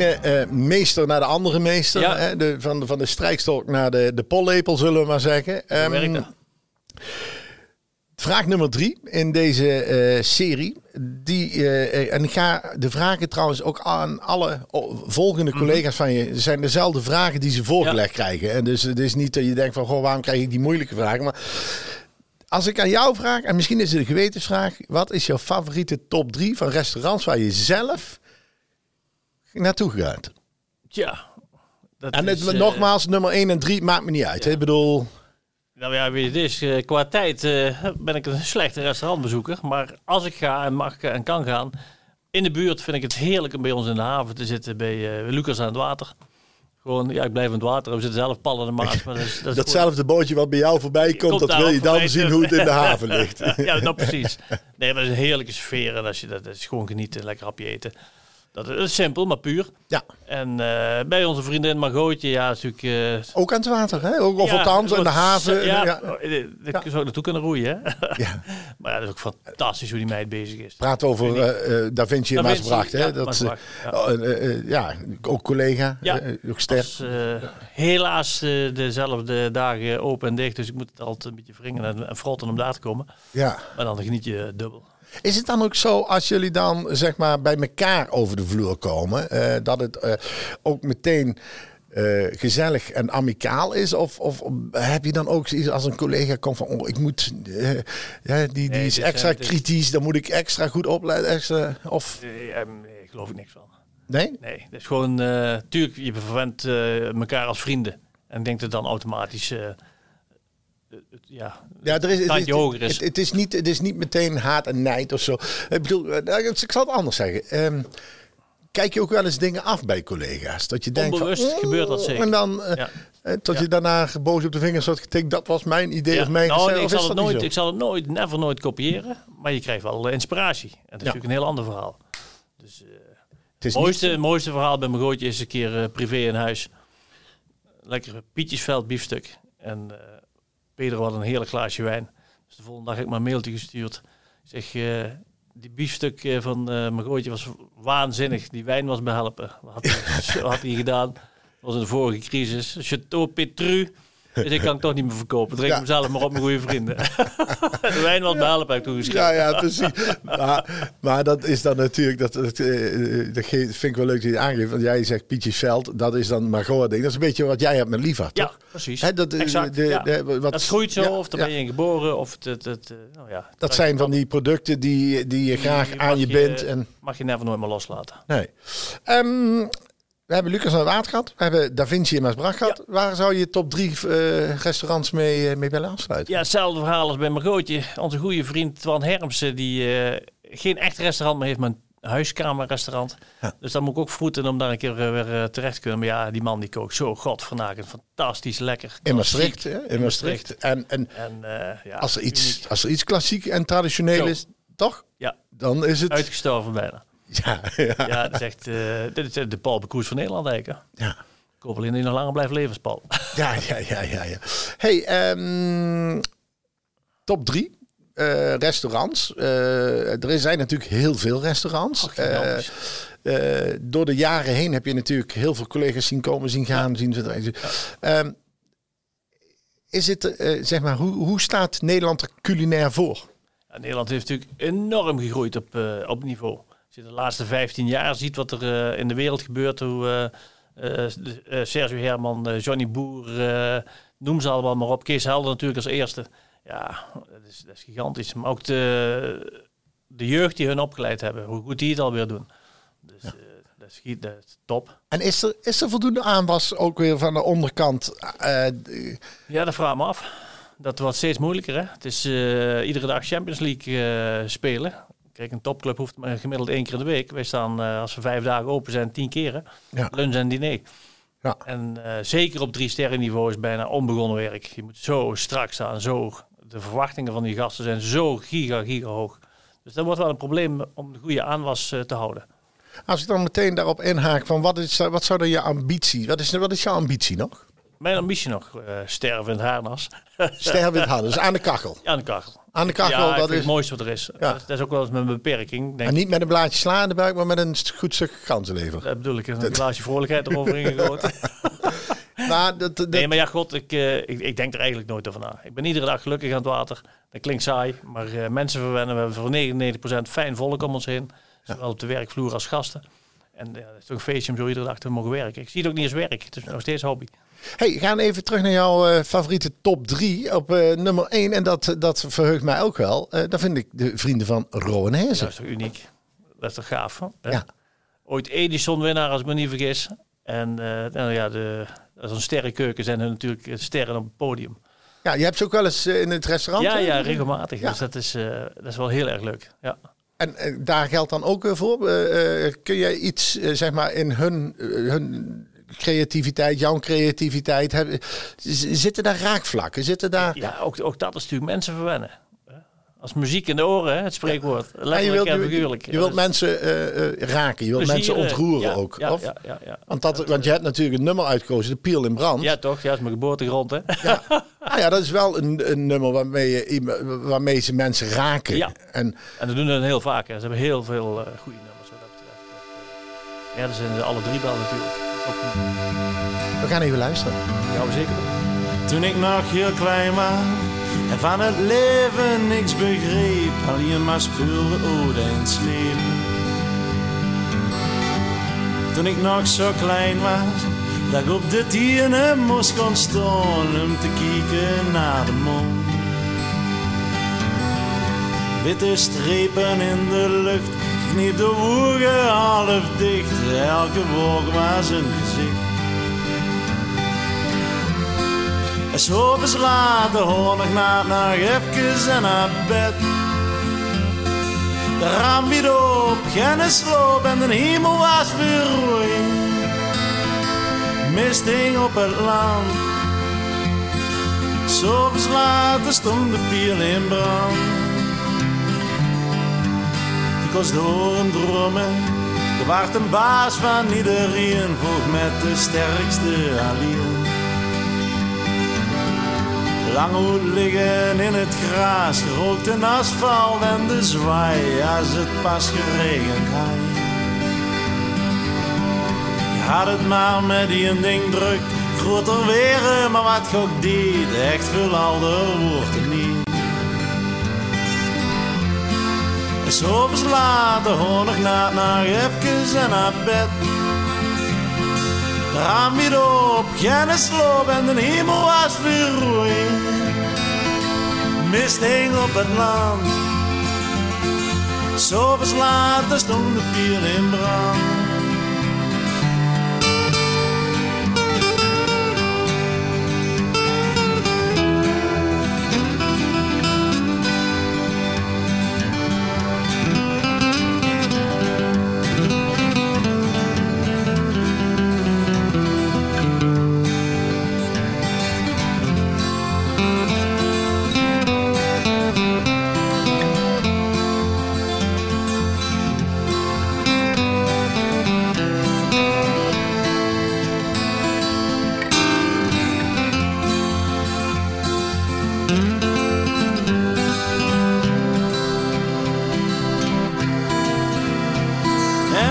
[SPEAKER 2] Ene eh, meester naar de andere meester.
[SPEAKER 3] Ja.
[SPEAKER 2] Hè? De, van, de, van de strijkstok naar de, de pollepel, zullen we maar zeggen.
[SPEAKER 3] Werken.
[SPEAKER 2] vraag nummer drie in deze eh, serie. Die, eh, en ik ga de vragen trouwens ook aan alle volgende collega's van je. Het zijn dezelfde vragen die ze voorgelegd krijgen. En dus het is niet dat je denkt van, goh, waarom krijg ik die moeilijke vragen? Maar als ik aan jou vraag, en misschien is het een gewetensvraag. Wat is jouw favoriete top drie van restaurants waar je zelf naartoe gaat?
[SPEAKER 3] Tja. Dat
[SPEAKER 2] En
[SPEAKER 3] is, eh,
[SPEAKER 2] nogmaals, nummer 1 en 3 maakt me niet uit. Ik bedoel,
[SPEAKER 3] Nou ja, weet je, het is, eh, qua tijd eh, ben ik een slechte restaurantbezoeker. Maar als ik ga en mag en kan gaan, in de buurt vind ik het heerlijk om bij ons in de haven te zitten bij eh, Lucas aan het water. Gewoon, ja, ik blijf aan het water. We zitten zelf pallen in de maas. Maar dat is, dat is gewoon-
[SPEAKER 2] datzelfde bootje wat bij jou voorbij komt, dat wil je dan zien hoe het in de haven ligt.
[SPEAKER 3] ja, nou precies. Nee, maar het is een heerlijke sfeer. En als je dat, dat is gewoon genieten, lekker hapje eten. Dat is, simpel, maar puur.
[SPEAKER 2] Ja,
[SPEAKER 3] En eh, bij onze vriendin Margootje, ja, is natuurlijk... eh,
[SPEAKER 2] ook aan het water, hè? Ook of
[SPEAKER 3] ja,
[SPEAKER 2] althans in de haven.
[SPEAKER 3] Ja,
[SPEAKER 2] ja.
[SPEAKER 3] eh, daar zou ik naartoe kunnen roeien. Hè?
[SPEAKER 2] Ja.
[SPEAKER 3] maar ja, dat is ook fantastisch hoe die meid bezig is.
[SPEAKER 2] Praat over eh, Da Vinci en Maasbracht, hè?
[SPEAKER 3] ja,
[SPEAKER 2] dat,
[SPEAKER 3] Maasbracht, ja.
[SPEAKER 2] ja. ja, ook collega,
[SPEAKER 3] Ja.
[SPEAKER 2] ook ster.
[SPEAKER 3] Helaas dezelfde dagen open en dicht, dus ik moet het altijd een beetje wringen en, en frotten om daar te komen.
[SPEAKER 2] Ja.
[SPEAKER 3] Maar dan geniet je dubbel.
[SPEAKER 2] Is het dan ook zo als jullie dan zeg maar bij elkaar over de vloer komen, eh, dat het eh, ook meteen eh, gezellig en amicaal is? Of, of heb je dan ook zoiets als een collega komt van, oh, ik moet, ja, die, die
[SPEAKER 3] Nee,
[SPEAKER 2] is extra kritisch, dan moet ik extra goed opleiden, extra, of
[SPEAKER 3] nee, ik geloof ik niks van.
[SPEAKER 2] nee?
[SPEAKER 3] Nee, dat is gewoon, tuurlijk, je verwendt elkaar als vrienden. En ik denk dat dan automatisch, het- ja,
[SPEAKER 2] Ja, er is, het, is-
[SPEAKER 3] hoger is.
[SPEAKER 2] Het, het is niet, het is niet meteen haat en nijd of zo. Ik bedoel, eh, ik zal het anders zeggen. Ehm, kijk je ook wel eens dingen af bij collega's? Dat je denkt
[SPEAKER 3] Onbewust
[SPEAKER 2] van,
[SPEAKER 3] gebeurt dat zeker.
[SPEAKER 2] En dan,
[SPEAKER 3] Ja.
[SPEAKER 2] eh, tot
[SPEAKER 3] Ja.
[SPEAKER 2] je daarna boos op de vingers wordt getikt. Dat was mijn idee
[SPEAKER 3] Ja,
[SPEAKER 2] of mijn
[SPEAKER 3] nou, nee, ik, zal het nooit, ik zal het nooit, never nooit kopiëren. Maar je krijgt wel eh, inspiratie. En dat is natuurlijk een heel ander verhaal. Dus,
[SPEAKER 2] Het is
[SPEAKER 3] Het mooiste,
[SPEAKER 2] niet,
[SPEAKER 3] mooiste verhaal bij mijn gootje is een keer privé in huis. Lekker Pietjesveld biefstuk. En Pedro had een heerlijk glaasje wijn. Dus de volgende dag heb ik maar een mailtje gestuurd. Ik zeg, eh, die biefstuk eh, van eh mijn gootje was waanzinnig. Die wijn was behelpen. Wat had hij gedaan? Dat was in de vorige crisis. Chateau Petru. Dus ik kan het toch niet meer verkopen. Drink
[SPEAKER 2] Ja.
[SPEAKER 3] hem zelf maar op mijn goede vrienden. de wijn was behelpen, heb ik toen geschreven.
[SPEAKER 2] ja, ja, precies. maar, maar dat is dan natuurlijk, dat, dat, eh, dat vind ik wel leuk dat je het aangeeft. Want jij zegt Pietjesveld, dat is dan Margot ding. Dat is een beetje wat jij hebt met Liva,
[SPEAKER 3] Ja,
[SPEAKER 2] toch?
[SPEAKER 3] precies.
[SPEAKER 2] Hè, dat, eh,
[SPEAKER 3] exact.
[SPEAKER 2] de-
[SPEAKER 3] ja.
[SPEAKER 2] de- wat-
[SPEAKER 3] dat groeit zo,
[SPEAKER 2] ja,
[SPEAKER 3] of daar
[SPEAKER 2] ja.
[SPEAKER 3] ben je in geboren, of het... het, het, eh, nou ja,
[SPEAKER 2] Dat zijn van die producten die, die je graag
[SPEAKER 3] Die
[SPEAKER 2] aan je
[SPEAKER 3] je-
[SPEAKER 2] bindt. En,
[SPEAKER 3] Mag je never nooit meer loslaten.
[SPEAKER 2] nee. Ehm, we hebben Lucas aan het water gehad. We hebben Da Vinci en Maasbracht gehad. Waar zou je top drie eh, restaurants mee, eh, mee willen afsluiten?
[SPEAKER 3] Ja, hetzelfde verhaal als bij Margootje. Onze goede vriend Twan Hermsen, die eh, geen echt restaurant meer heeft, maar een huiskamerrestaurant.
[SPEAKER 2] Ja.
[SPEAKER 3] Dus dan moet ik ook vroeten om daar een keer weer terecht te kunnen. Maar ja, die man die kookt zo godvernakend, fantastisch lekker.
[SPEAKER 2] In Maastricht. hè? In Maastricht. En, en
[SPEAKER 3] En ja,
[SPEAKER 2] als, er iets,
[SPEAKER 3] uniek.
[SPEAKER 2] als er iets klassiek en traditioneel
[SPEAKER 3] Zo.
[SPEAKER 2] is, toch?
[SPEAKER 3] Ja,
[SPEAKER 2] Dan is het...
[SPEAKER 3] uitgestorven bijna.
[SPEAKER 2] Ja, ja,
[SPEAKER 3] Ja, dat is echt eh, dit is de Paul Bekoers van Nederland eigenlijk. hè.
[SPEAKER 2] ja.
[SPEAKER 3] Ik hoop alleen dat nog langer blijft leven, Paul.
[SPEAKER 2] Ja, ja, ja, ja. ja. Hey, ehm, top drie. eh, restaurants. Eh, er zijn natuurlijk heel veel restaurants. Door de jaren heen heb je natuurlijk heel veel collega's zien komen, zien gaan, zien verdwijnen. Ehm, is het, zeg maar, hoe, hoe staat Nederland er culinair voor?
[SPEAKER 3] Ja, Nederland heeft natuurlijk enorm gegroeid op, op niveau. Als je de laatste 15 jaar ziet wat er eh, in de wereld gebeurt, hoe eh, eh, Sergio Herman, Johnny Boer, noem ze allemaal maar op. Kees Helder natuurlijk als eerste. Ja, dat is, dat is gigantisch. Maar ook de, de jeugd die hun opgeleid hebben, hoe goed die het alweer doen. Dus dat, dat is top.
[SPEAKER 2] En is er, is er voldoende aanwas ook weer van de onderkant?
[SPEAKER 3] Ja, dat vraag ik me af. Dat wordt steeds moeilijker. Hè? Het is iedere dag Champions League spelen. Kijk, een topclub hoeft maar gemiddeld één keer in de week. Wij staan, eh, als we vijf dagen open zijn, tien keren.
[SPEAKER 2] Ja.
[SPEAKER 3] Lunch en diner.
[SPEAKER 2] Ja.
[SPEAKER 3] En eh, zeker op drie sterren niveau is bijna onbegonnen werk. Je moet zo strak staan. Zo, de verwachtingen van die gasten zijn zo giga, giga hoog. Dus dat wordt wel een probleem om de goede aanwas eh, te houden.
[SPEAKER 2] als ik dan meteen daarop inhaak van wat is, wat zou dan je ambitie? Wat is, wat is jouw ambitie nog?
[SPEAKER 3] Mijn ambitie nog, sterven in het harnas.
[SPEAKER 2] Sterven in het. Dus aan de kachel.
[SPEAKER 3] Aan de kachel.
[SPEAKER 2] Aan de kachel,
[SPEAKER 3] ja,
[SPEAKER 2] dat is...
[SPEAKER 3] het mooiste wat er is.
[SPEAKER 2] Ja.
[SPEAKER 3] Dat, is ook wel eens mijn beperking. Denk,
[SPEAKER 2] En niet met een blaadje sla in de buik, maar met een goed stuk ganzenlever.
[SPEAKER 3] Dat bedoel ik, een glaasje vrolijkheid erover ingegoten.
[SPEAKER 2] Maar dat, dat,
[SPEAKER 3] Nee, maar ja, god, ik, eh, ik, ik denk er eigenlijk nooit over na. Ik ben iedere dag gelukkig aan het water. Dat klinkt saai, maar eh, mensen verwennen. We hebben voor 99% fijn volk om ons heen. Zowel op de werkvloer als gasten. En ja, het is toch een feestje om zo iedere dag te mogen werken. Ik zie het ook niet als werk. Het is nog steeds hobby.
[SPEAKER 2] Hey, gaan even terug naar jouw eh, favoriete top 3 op eh, nummer 1. En dat, dat verheugt mij ook wel. Eh dat vind ik de vrienden van Rowan
[SPEAKER 3] Dat
[SPEAKER 2] Hezen.
[SPEAKER 3] is toch uniek? Dat is toch gaaf? hè?
[SPEAKER 2] Ja.
[SPEAKER 3] Ooit Edison-winnaar, als ik me niet vergis. En eh, nou ja, de, als een sterrenkeuken zijn er natuurlijk eh, sterren op het podium.
[SPEAKER 2] Ja, je hebt ze ook wel eens eh, in het restaurant.
[SPEAKER 3] Ja,
[SPEAKER 2] hè?
[SPEAKER 3] ja, regelmatig.
[SPEAKER 2] Ja.
[SPEAKER 3] Dus dat is, eh, dat is wel heel erg leuk. Ja.
[SPEAKER 2] En eh, daar geldt dan ook voor. eh, eh, kun jij iets, zeg maar, in hun, hun creativiteit, jouw creativiteit, hebben, zitten daar raakvlakken? Zitten daar...
[SPEAKER 3] Ja, ook, ook dat is natuurlijk mensen verwennen. Als muziek in de oren, hè, het spreekwoord.
[SPEAKER 2] Ja,
[SPEAKER 3] Letterlijk
[SPEAKER 2] je wilt,
[SPEAKER 3] en
[SPEAKER 2] je,
[SPEAKER 3] figuurlijk.
[SPEAKER 2] je wilt mensen eh, eh, raken, je wilt mensen
[SPEAKER 3] plezier, eh,
[SPEAKER 2] ontroeren
[SPEAKER 3] ja,
[SPEAKER 2] ook.
[SPEAKER 3] Ja,
[SPEAKER 2] of?
[SPEAKER 3] ja, ja, ja.
[SPEAKER 2] Want, dat, want je hebt natuurlijk een nummer uitgekozen, de Piel in Brand.
[SPEAKER 3] ja, toch? Ja, dat is mijn geboortegrond, hè?
[SPEAKER 2] Ja. Ah ja, dat is wel een, een nummer waarmee, je, waarmee ze mensen raken.
[SPEAKER 3] Ja.
[SPEAKER 2] En
[SPEAKER 3] En dat doen ze heel vaak. Hè. Ze hebben heel veel eh, goede nummers wat dat betreft. Ja, dat zijn ze alle drie wel natuurlijk.
[SPEAKER 2] We gaan even luisteren.
[SPEAKER 3] gaan we zeker doen.
[SPEAKER 5] Toen ik nog heel klein was en van het leven niks begreep, alleen maar speelde ode en sleep. Toen ik nog zo klein was, dat ik op de tienen moest gaan staan om te kijken naar de mond. Witte strepen in de lucht, kniep de woegen half dicht, elke wolk was een gezicht. S'avonds later hoor ik na nog even en naar bed. De raam weer op, geen sloop en de hemel was verrooid. Mist hing op het land. S'avonds later stond de piel in brand. Ik was door een dromen. Er waart een baas van iedereen, volg met de sterkste alleen. Lang hoed liggen in het gras, gerookt en asfalt en de zwaai als het pas geregend had. Je had het maar met die een ding druk, groter weer, maar wat ook deed, echt veel ouder wordt het niet. S'avonds later hoor ik na nog even en naar bed. Raam weer op, geen sloop en de hemel was verrooid. Mist hing op het land. S'avonds later stond de pier in brand.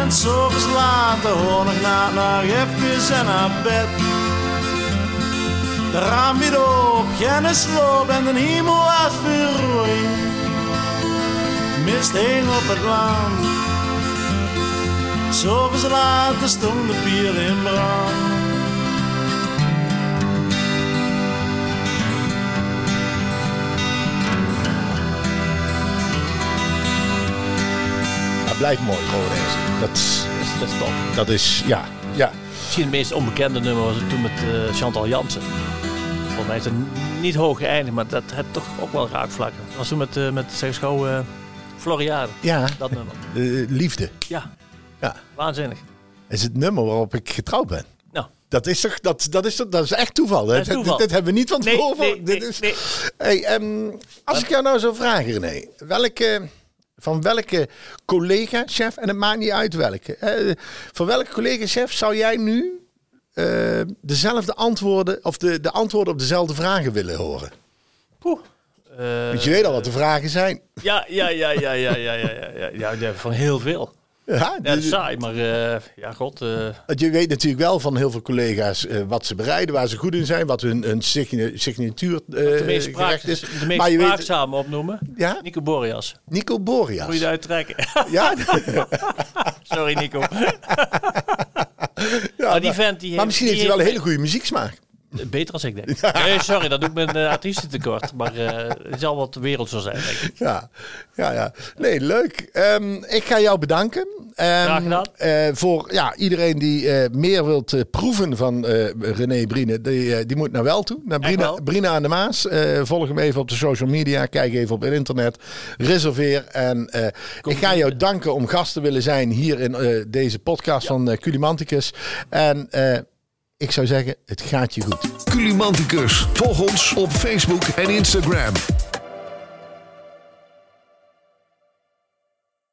[SPEAKER 5] En s'avonds later hoor ik na nog even en naar bed. De raam weer op, geen sloop en de hemel was. Mist hing op het land. S'avonds later stond de pier in brand.
[SPEAKER 2] Blijft mooi, Hezen. Dat, is-
[SPEAKER 3] Dat is, top.
[SPEAKER 2] dat is, ja, ja.
[SPEAKER 3] Misschien het meest onbekende nummer was het toen met eh, Chantal Jansen. Volgens mij is het niet hoog geëindigd, maar dat heeft toch ook wel raakvlakken. Dat was toen met, eh met zeg eens gauw, eh, Floriade,
[SPEAKER 2] Ja,
[SPEAKER 3] dat nummer.
[SPEAKER 2] liefde.
[SPEAKER 3] Ja,
[SPEAKER 2] Ja.
[SPEAKER 3] waanzinnig.
[SPEAKER 2] is het nummer waarop ik getrouwd ben.
[SPEAKER 3] Nou,
[SPEAKER 2] Dat is toch, dat, dat is, toch, dat is echt toeval.
[SPEAKER 3] Dat is
[SPEAKER 2] Dit-
[SPEAKER 3] toeval.
[SPEAKER 2] Dit, dit hebben we niet van
[SPEAKER 3] nee,
[SPEAKER 2] tevoren.
[SPEAKER 3] nee,
[SPEAKER 2] dit is,
[SPEAKER 3] nee.
[SPEAKER 2] Hey, ehm, als ik jou nou zou vragen, René. Welke, van welke collega-chef, en het maakt niet uit welke. eh, van welke collega-chef zou jij nu eh, dezelfde antwoorden, of de, de antwoorden op dezelfde vragen willen horen?
[SPEAKER 3] Poeh. Eh,
[SPEAKER 2] Want je weet al wat de vragen zijn.
[SPEAKER 3] ja, ja, ja, ja, ja, ja, ja, ja, ja, ja, ja, van heel veel.
[SPEAKER 2] Ja,
[SPEAKER 3] Ja, dat is saai, maar eh, ja, god. eh,
[SPEAKER 2] je weet natuurlijk wel van heel veel collega's eh, wat ze bereiden, waar ze goed in zijn, wat hun, hun signa- signatuur
[SPEAKER 3] de meest, spraak,
[SPEAKER 2] is.
[SPEAKER 3] de meest
[SPEAKER 2] maar je weet,
[SPEAKER 3] opnoemen.
[SPEAKER 2] ja,
[SPEAKER 3] Nico Boreas.
[SPEAKER 2] Nico Borias.
[SPEAKER 3] Moet je het uittrekken?
[SPEAKER 2] Ja,
[SPEAKER 3] Sorry, Nico.
[SPEAKER 2] ja,
[SPEAKER 3] maar die vent die
[SPEAKER 2] maar misschien heeft hij wel een hele goede muzieksmaak.
[SPEAKER 3] Beter als ik denk. Nee, sorry, dat doe ik mijn uh, artiesten tekort. Maar eh, het zal wat wereld zo zijn, denk ik.
[SPEAKER 2] Ja, ja, ja. Nee, leuk. Ehm, ik ga jou bedanken. Ehm,
[SPEAKER 3] Graag gedaan.
[SPEAKER 2] eh, voor ja, iedereen die meer wilt proeven van René Brine, die, die moet naar wel toe. Naar
[SPEAKER 3] wel?
[SPEAKER 2] Brine aan de Maas. Volg hem even op de social media. Kijk even op het internet. Reserveer. En ik ga jou danken om gast te willen zijn hier in deze podcast van Culimanticus. En ik zou zeggen, het gaat je goed.
[SPEAKER 1] Culimanticus. Volg ons op Facebook en Instagram.